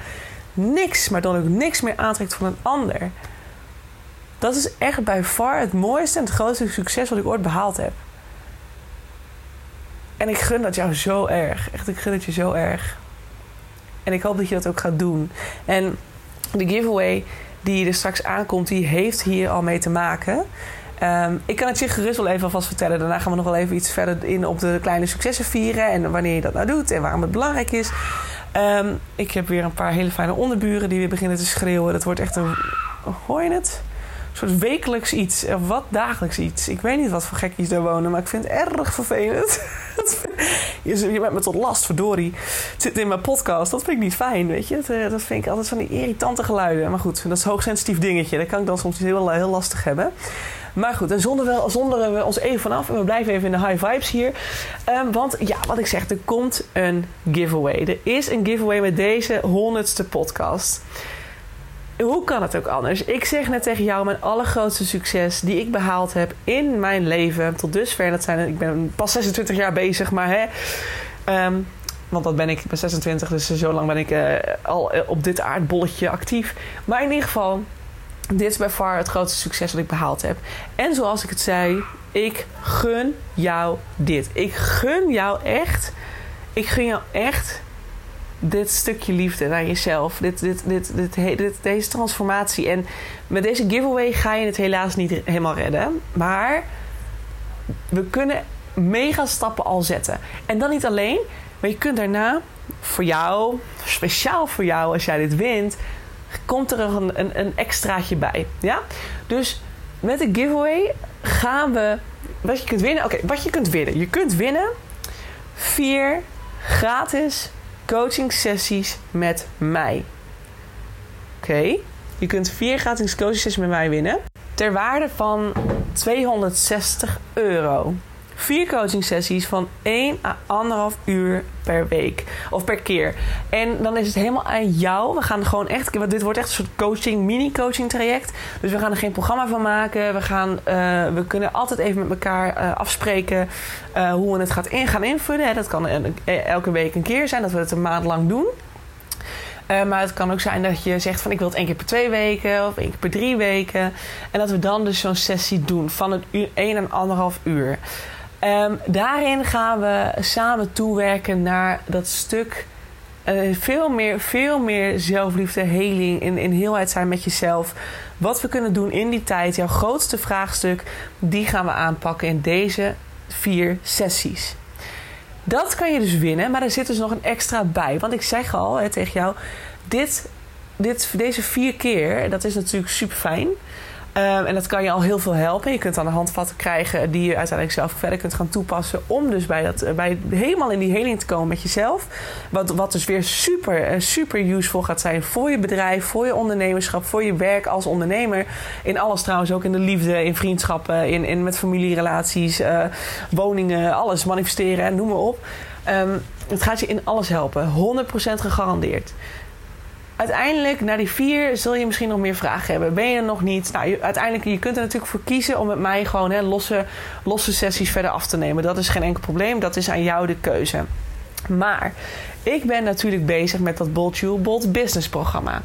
niks, maar dan ook niks meer aantrekt van een ander. Dat is echt bij far het mooiste en het grootste succes wat ik ooit behaald heb. En ik gun dat jou zo erg. Echt, ik gun het je zo erg. En ik hoop dat je dat ook gaat doen. En de giveaway die er straks aankomt, die heeft hier al mee te maken. Ehm, ik kan het je gerust wel even alvast vertellen. Daarna gaan we nog wel even iets verder in op de kleine successen vieren. En wanneer je dat nou doet en waarom het belangrijk is. Ehm, ik heb weer een paar hele fijne onderburen die weer beginnen te schreeuwen. Dat wordt echt een. Hoor je het? soort wekelijks iets. Of wat dagelijks iets. Ik weet niet wat voor gekkies daar wonen, maar ik vind het erg vervelend. je bent me tot last, verdorie. Het zit in mijn podcast. Dat vind ik niet fijn, weet je. Eh, dat vind ik altijd van die irritante geluiden. Maar goed, dat is een hoogsensitief dingetje. Dat kan ik dan soms heel, heel lastig hebben. Maar goed, en zonder, zonderen we ons even vanaf. En we blijven even in de high vibes hier. Um, want ja, wat ik zeg, er komt een giveaway. Er is een giveaway met deze honderdste podcast. Hoe kan het ook anders? Ik zeg net tegen jou mijn allergrootste succes die ik behaald heb in mijn leven tot dusver. Dat zijn, ik ben pas 26 jaar bezig, maar hè. Um, want dat ben ik, ik ben 26, dus zo lang ben ik uh, al uh, op dit aardbolletje actief. Maar in ieder geval, dit is bij far het grootste succes wat ik behaald heb. En zoals ik het zei, ik gun jou dit. Ik gun jou echt. Ik gun jou echt dit stukje liefde naar jezelf. Dit, dit, dit, dit, deze transformatie. En met deze giveaway ga je het helaas niet helemaal redden. Maar we kunnen mega stappen al zetten. En dan niet alleen, maar je kunt daarna voor jou, speciaal voor jou als jij dit wint, komt er een, een, een extraatje bij. Ja? Dus met de giveaway gaan we. Wat je kunt winnen. Oké, wat je kunt winnen. Je kunt winnen vier gratis coaching sessies met mij. Oké, je kunt vier gratis coaching sessies met mij winnen. Ter waarde van 260 euro vier coaching sessies van 1 à 1,5 uur per week of per keer. En dan is het helemaal aan jou. We gaan gewoon echt, dit wordt echt een soort coaching, mini-coaching traject. Dus we gaan er geen programma van maken. We, gaan, uh, we kunnen altijd even met elkaar uh, afspreken uh, hoe we het gaat in, gaan invullen. Dat kan elke week een keer zijn, dat we het een maand lang doen. Maar het kan ook zijn dat je zegt van ik wil het één keer per twee weken of één keer per drie weken. En dat we dan dus zo'n sessie doen van een uur, één en anderhalf uur. Um, daarin gaan we samen toewerken naar dat stuk. Uh, veel, meer, veel meer zelfliefde, heling, in, in heelheid zijn met jezelf. Wat we kunnen doen in die tijd, jouw grootste vraagstuk, die gaan we aanpakken in deze vier sessies. Dat kan je dus winnen, maar er zit dus nog een extra bij. Want ik zeg al hè, tegen jou, dit, dit, deze vier keer, dat is natuurlijk super fijn. Um, en dat kan je al heel veel helpen. Je kunt dan handvatten krijgen die je uiteindelijk zelf verder kunt gaan toepassen. Om dus bij dat, bij helemaal in die heling te komen met jezelf. Wat, wat dus weer super, eh, super useful gaat zijn voor je bedrijf, voor je ondernemerschap, voor je werk als ondernemer. In alles trouwens, ook in de liefde, in vriendschappen, in, in met familierelaties, uh, woningen, alles manifesteren en noem maar op. Um, het gaat je in alles helpen. 100% gegarandeerd uiteindelijk, na die vier, zul je misschien nog meer vragen hebben. Ben je er nog niet? Nou, uiteindelijk, je kunt er natuurlijk voor kiezen om met mij gewoon hè, losse, losse sessies verder af te nemen. Dat is geen enkel probleem. Dat is aan jou de keuze. Maar ik ben natuurlijk bezig met dat Bold You Bold Business programma.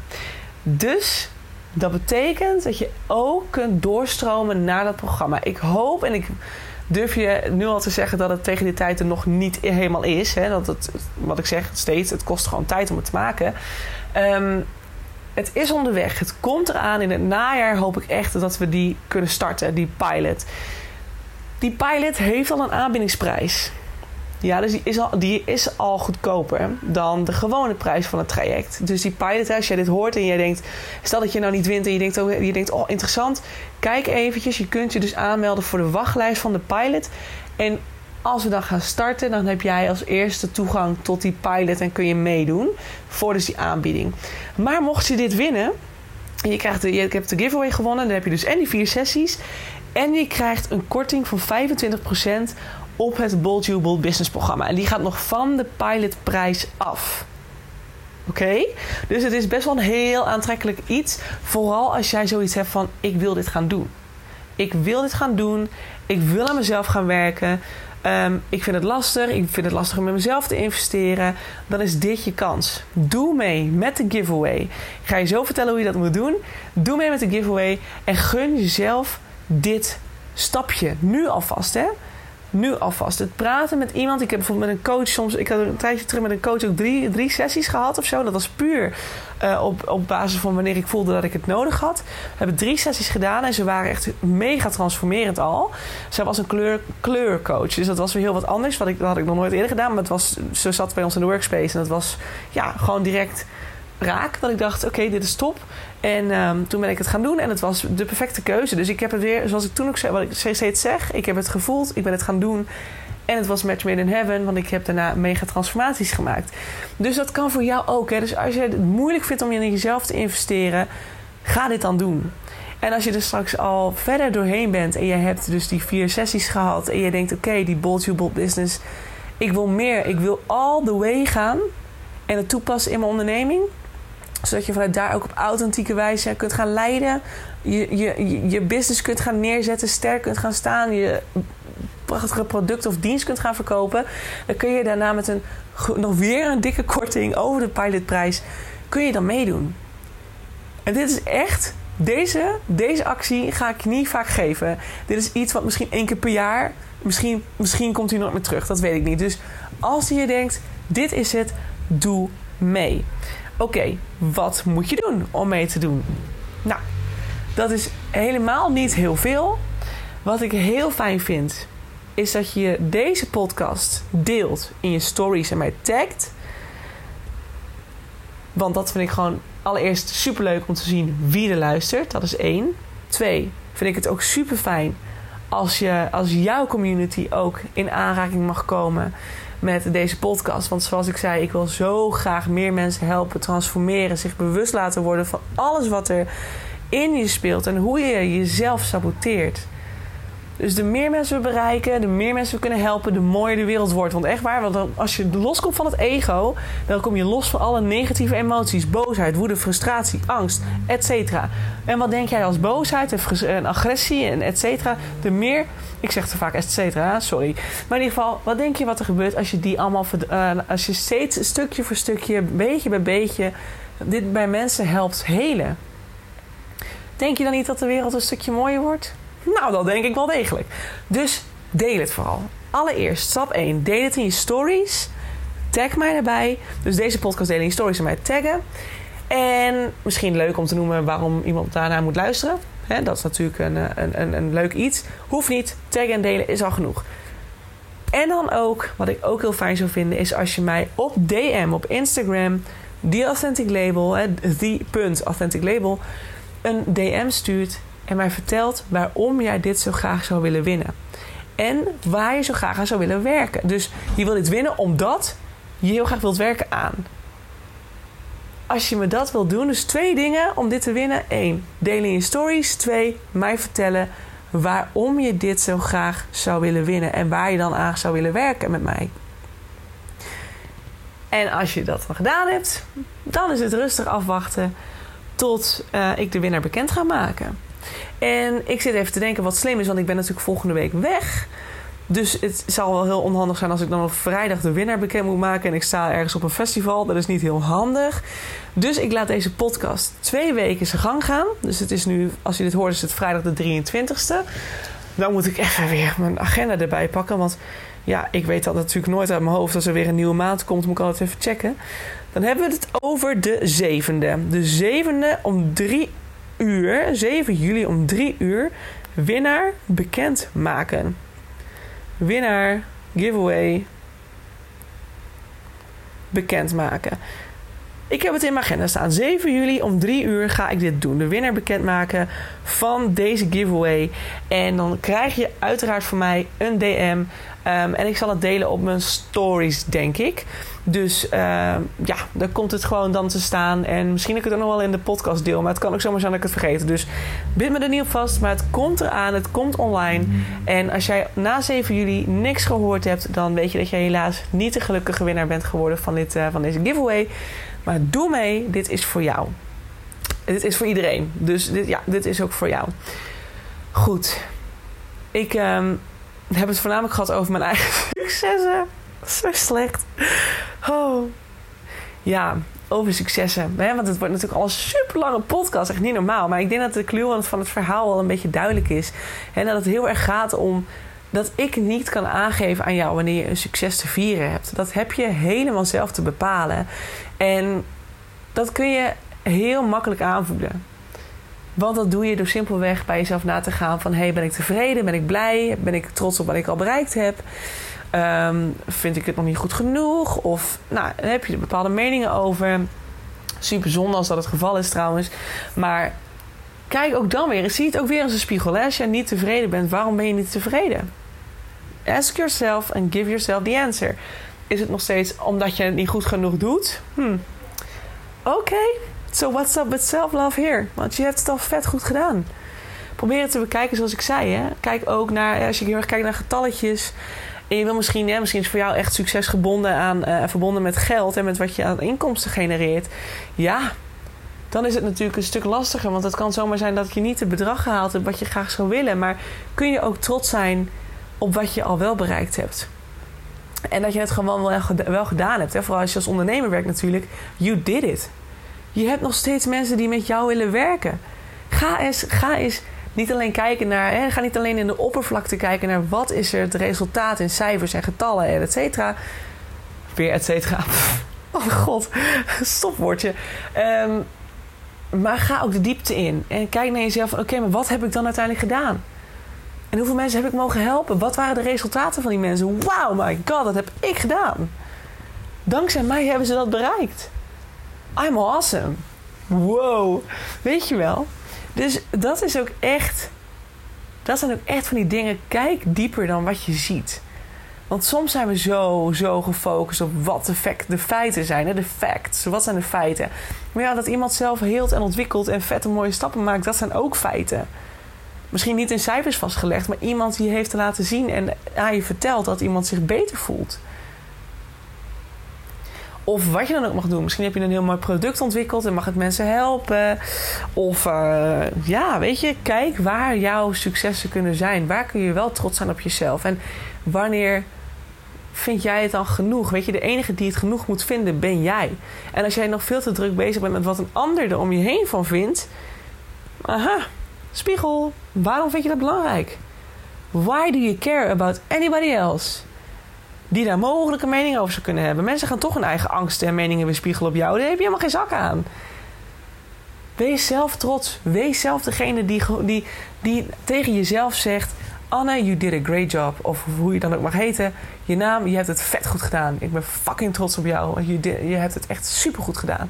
Dus dat betekent dat je ook kunt doorstromen naar dat programma. Ik hoop en ik durf je nu al te zeggen dat het tegen die tijd er nog niet helemaal is. Hè? Dat het, wat ik zeg steeds, het kost gewoon tijd om het te maken. Um, het is onderweg. Het komt eraan. In het najaar hoop ik echt dat we die kunnen starten, die pilot. Die pilot heeft al een aanbiedingsprijs. Ja, dus die is, al, die is al goedkoper dan de gewone prijs van het traject. Dus die pilot, als jij dit hoort en jij denkt... Stel dat je nou niet wint en je denkt, oh, je denkt, oh interessant. Kijk eventjes, je kunt je dus aanmelden voor de wachtlijst van de pilot. En als we dan gaan starten, dan heb jij als eerste toegang tot die pilot en kun je meedoen voor dus die aanbieding. Maar mocht je dit winnen, je, krijgt de, je hebt de giveaway gewonnen, dan heb je dus en die vier sessies. En je krijgt een korting van 25% op het Bold You Bold Business programma. En die gaat nog van de pilotprijs af. Oké? Dus het is best wel een heel aantrekkelijk iets. Vooral als jij zoiets hebt van: ik wil dit gaan doen. Ik wil dit gaan doen. Ik wil aan mezelf gaan werken. Um, ik vind het lastig. Ik vind het lastig om in mezelf te investeren. Dan is dit je kans. Doe mee met de giveaway. Ik ga je zo vertellen hoe je dat moet doen. Doe mee met de giveaway. En gun jezelf dit stapje. Nu alvast, hè? Nu alvast. Het praten met iemand. Ik heb bijvoorbeeld met een coach soms. Ik had een tijdje terug met een coach ook drie, drie sessies gehad of zo. Dat was puur uh, op, op basis van wanneer ik voelde dat ik het nodig had. We hebben drie sessies gedaan en ze waren echt mega transformerend al. Zij was een kleur, kleurcoach. Dus dat was weer heel wat anders. Wat ik, dat had ik nog nooit eerder gedaan. Maar het was, ze zat bij ons in de workspace en dat was ja, gewoon direct raak. Dat ik dacht, oké, dit is top. En ehm, toen ben ik het gaan doen en het was de perfecte keuze. Dus ik heb het weer, zoals ik toen ook zei, wat ik steeds zeg, ik heb het gevoeld, ik ben het gaan doen. En het was match made in heaven, want ik heb daarna mega transformaties gemaakt. Dus dat kan voor jou ook. Hè? Dus als je het moeilijk vindt om in jezelf te investeren, ga dit dan doen. En als je er straks al verder doorheen bent en je hebt dus die vier sessies gehad en je denkt: oké, die bold you bold business, ik wil meer, ik wil all the way gaan en het toepassen in mijn onderneming zodat je vanuit daar ook op authentieke wijze kunt gaan leiden. Je, je, je business kunt gaan neerzetten, sterk kunt gaan staan. Je prachtige product of dienst kunt gaan verkopen. Dan kun je daarna met een, nog weer een dikke korting over de pilotprijs... kun je dan meedoen. En dit is echt... Deze, deze actie ga ik niet vaak geven. Dit is iets wat misschien één keer per jaar... Misschien, misschien komt hij nooit meer terug, dat weet ik niet. Dus als je denkt, dit is het, doe mee. Oké, wat moet je doen om mee te doen? Nou, dat is helemaal niet heel veel. Wat ik heel fijn vind, is dat je deze podcast deelt in je stories en mij tagt. Want dat vind ik gewoon allereerst super leuk om te zien wie er luistert. Dat is één. Twee, vind ik het ook super fijn als, je, als jouw community ook in aanraking mag komen met deze podcast. Want zoals ik zei, ik wil zo graag meer mensen helpen transformeren, zich bewust laten worden van alles wat er in je speelt en hoe je jezelf saboteert. Dus de meer mensen we bereiken, de meer mensen we kunnen helpen, de mooier de wereld wordt. Want echt waar, want als je loskomt van het ego, dan kom je los van alle negatieve emoties. Boosheid, woede, frustratie, angst, etc. En wat denk jij als boosheid en agressie en et cetera? De meer, ik zeg te vaak et cetera, sorry. Maar in ieder geval, wat denk je wat er gebeurt als je die allemaal, uh, als je steeds stukje voor stukje, beetje bij beetje, dit bij mensen helpt helen? Denk je dan niet dat de wereld een stukje mooier wordt? Nou, dat denk ik wel degelijk. Dus deel het vooral. Allereerst, stap 1. Deel het in je stories. Tag mij erbij. Dus deze podcast delen in je stories en mij taggen. En misschien leuk om te noemen waarom iemand daarna moet luisteren. dat is natuurlijk een, een, een, leuk iets. Hoeft niet. Taggen en delen is al genoeg. En dan ook, wat ik ook heel fijn zou vinden, is als je mij op DM, op Instagram, The Authentic Label, the.authentic label, een DM stuurt en mij vertelt waarom jij dit zo graag zou willen winnen. En waar je zo graag aan zou willen werken. Dus je wil dit winnen omdat je heel graag wilt werken aan. Als je me dat wil doen, dus twee dingen om dit te winnen. Eén, delen in je stories. Twee, mij vertellen waarom je dit zo graag zou willen winnen. En waar je dan aan zou willen werken met mij. En als je dat al gedaan hebt, dan is het rustig afwachten tot uh, ik de winnaar bekend ga maken. En ik zit even te denken wat slim is, want ik ben natuurlijk volgende week weg. Dus het zal wel heel onhandig zijn als ik dan op vrijdag de winnaar bekend moet maken. En ik sta ergens op een festival. Dat is niet heel handig. Dus ik laat deze podcast twee weken zijn gang gaan. Dus het is nu, als je dit hoort, is het vrijdag de 23ste. Dan moet ik even weer mijn agenda erbij pakken. Want ja, ik weet dat natuurlijk nooit uit mijn hoofd. Als er weer een nieuwe maand komt, moet ik altijd even checken. Dan hebben we het over de zevende. De zevende om drie uur, 7 juli om 3 uur, winnaar bekend maken. Winnaar, giveaway, bekendmaken. Ik heb het in mijn agenda staan. 7 juli om 3 uur ga ik dit doen. De winnaar bekendmaken van deze giveaway. En dan krijg je uiteraard van mij een DM. Ehm, en ik zal het delen op mijn stories, denk ik. Dus uh, ja, daar komt het gewoon dan te staan. En misschien ik het ook nog wel in de podcast deel. Maar het kan ook zomaar zijn dat ik het vergeet. Dus bind me er niet op vast. Maar het komt eraan. Het komt online. En als jij na 7 juli niks gehoord hebt... dan weet je dat jij helaas niet de gelukkige winnaar bent geworden van, dit, uh, van deze giveaway. Maar doe mee. Dit is voor jou. Dit is voor iedereen. Dus dit, ja, dit is ook voor jou. Goed. Ik um, heb het voornamelijk gehad over mijn eigen successen. Zo slecht. Oh. Ja, over successen. Hè? Want het wordt natuurlijk al een super lange podcast. Echt niet normaal. Maar ik denk dat de clue van het verhaal al een beetje duidelijk is. En dat het heel erg gaat om dat ik niet kan aangeven aan jou wanneer je een succes te vieren hebt. Dat heb je helemaal zelf te bepalen. En dat kun je heel makkelijk aanvoelen. Want dat doe je door simpelweg bij jezelf na te gaan van... hey, ben ik tevreden? Ben ik blij? Ben ik trots op wat ik al bereikt heb? Um, vind ik het nog niet goed genoeg? Of nou, heb je er bepaalde meningen over. Super zonde als dat het geval is trouwens. Maar kijk ook dan weer. Zie het ook weer als een spiegel. Als je niet tevreden bent, waarom ben je niet tevreden? Ask yourself and give yourself the answer. Is het nog steeds omdat je het niet goed genoeg doet? Hm. Oké, so what's up with self-love here? Want je hebt het al vet goed gedaan. Probeer het te bekijken zoals ik zei. Hè? Kijk ook naar, als je heel erg kijkt naar getalletjes. En je wil misschien, hè, misschien is voor jou echt succes gebonden aan, uh, verbonden met geld en met wat je aan inkomsten genereert. Ja, dan is het natuurlijk een stuk lastiger. Want het kan zomaar zijn dat je niet het bedrag gehaald hebt wat je graag zou willen. Maar kun je ook trots zijn op wat je al wel bereikt hebt. En dat je het gewoon wel, wel gedaan hebt. Hè? Vooral als je als ondernemer werkt natuurlijk. You did it. Je hebt nog steeds mensen die met jou willen werken. Ga eens, ga eens niet alleen kijken naar... Hè, ga niet alleen in de oppervlakte kijken naar... wat is er het resultaat in cijfers en getallen en et cetera. Weer et cetera. Oh god, stopwoordje. Um, maar ga ook de diepte in. En kijk naar jezelf. Oké, maar wat heb ik dan uiteindelijk gedaan? En hoeveel mensen heb ik mogen helpen? Wat waren de resultaten van die mensen? Wow, my god, dat heb ik gedaan. Dankzij mij hebben ze dat bereikt. I'm awesome. Wow. Weet je wel? Dus dat is ook echt. Dat zijn ook echt van die dingen. Kijk dieper dan wat je ziet. Want soms zijn we zo, zo gefocust op wat de, fact, de feiten zijn. Hè? De facts. Wat zijn de feiten? Maar ja, dat iemand zelf heelt en ontwikkelt en vette mooie stappen maakt, dat zijn ook feiten misschien niet in cijfers vastgelegd, maar iemand die heeft te laten zien en aan je vertelt dat iemand zich beter voelt. Of wat je dan ook mag doen. Misschien heb je een heel mooi product ontwikkeld en mag het mensen helpen. Of uh, ja, weet je, kijk waar jouw successen kunnen zijn. Waar kun je wel trots zijn op jezelf? En wanneer vind jij het dan genoeg? Weet je, de enige die het genoeg moet vinden, ben jij. En als jij nog veel te druk bezig bent met wat een ander er om je heen van vindt. Aha, Spiegel, waarom vind je dat belangrijk? Why do you care about anybody else? Die daar mogelijke mening over zou kunnen hebben. Mensen gaan toch hun eigen angsten en meningen weerspiegelen op jou. Daar heb je helemaal geen zak aan. Wees zelf trots. Wees zelf degene die, die, die tegen jezelf zegt: Anne, you did a great job. Of hoe je dan ook mag heten. Je naam, je hebt het vet goed gedaan. Ik ben fucking trots op jou. Je, je hebt het echt super goed gedaan.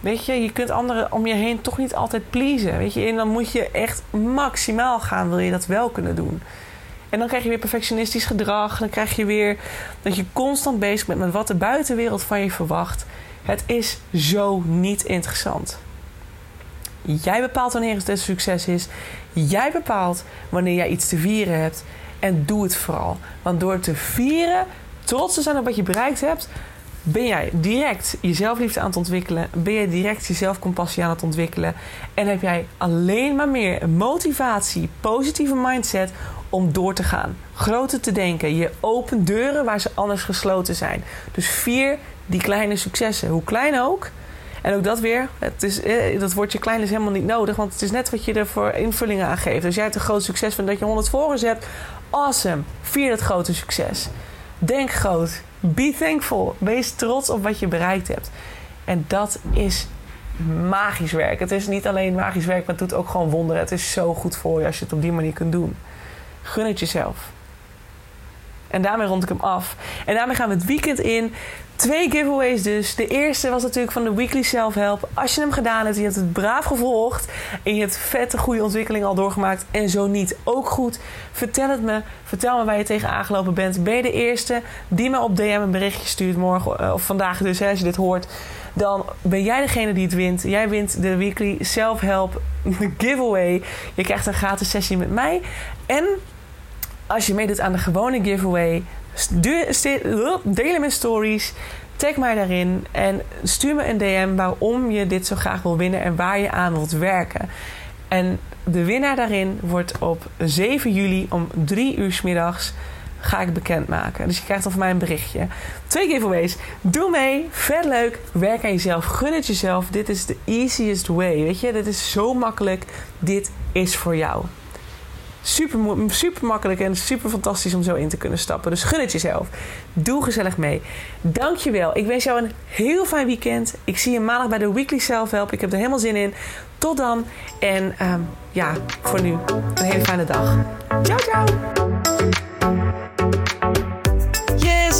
Weet je, je kunt anderen om je heen toch niet altijd pleasen. Weet je, en dan moet je echt maximaal gaan, wil je dat wel kunnen doen. En dan krijg je weer perfectionistisch gedrag. Dan krijg je weer dat je constant bezig bent met wat de buitenwereld van je verwacht. Het is zo niet interessant. Jij bepaalt wanneer het een succes is. Jij bepaalt wanneer jij iets te vieren hebt. En doe het vooral. Want door te vieren, trots te zijn op wat je bereikt hebt, ben jij direct je zelfliefde aan het ontwikkelen? Ben je direct je zelfcompassie aan het ontwikkelen? En heb jij alleen maar meer motivatie, positieve mindset om door te gaan? Groter te denken. Je opent deuren waar ze anders gesloten zijn. Dus vier die kleine successen, hoe klein ook. En ook dat weer, het is, eh, dat woordje klein is helemaal niet nodig, want het is net wat je er voor invullingen aan geeft. Als jij het een groot succes vindt dat je 100 volgers hebt, awesome. Vier dat grote succes. Denk groot. Be thankful. Wees trots op wat je bereikt hebt. En dat is magisch werk. Het is niet alleen magisch werk, maar het doet ook gewoon wonderen. Het is zo goed voor je als je het op die manier kunt doen. Gun het jezelf. En daarmee rond ik hem af. En daarmee gaan we het weekend in. Twee giveaways dus. De eerste was natuurlijk van de Weekly Self Help. Als je hem gedaan hebt, je hebt het braaf gevolgd. En je hebt vette goede ontwikkeling al doorgemaakt. En zo niet, ook goed. Vertel het me. Vertel me waar je tegen aangelopen bent. Ben je de eerste die me op DM een berichtje stuurt morgen eh, of vandaag dus, hè, als je dit hoort. Dan ben jij degene die het wint. Jij wint de Weekly Self Help giveaway. Je krijgt een gratis sessie met mij. En als je meedoet aan de gewone giveaway, deel mijn stories. Tag mij daarin en stuur me een DM waarom je dit zo graag wil winnen en waar je aan wilt werken. En de winnaar daarin wordt op 7 juli om 3 uur s middags ga ik bekendmaken. Dus je krijgt dan van mij een berichtje. Twee giveaways. Doe mee. Vet leuk. Werk aan jezelf. Gun het jezelf. Dit is de easiest way. Weet je, dit is zo makkelijk. Dit is voor jou. Super, super makkelijk en super fantastisch om zo in te kunnen stappen. Dus gun het jezelf. Doe gezellig mee. Dankjewel. Ik wens jou een heel fijn weekend. Ik zie je maandag bij de Weekly Self Help. Ik heb er helemaal zin in. Tot dan. En um, ja, voor nu een hele fijne dag. Ciao, ciao.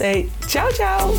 Hey, ciao, ciao.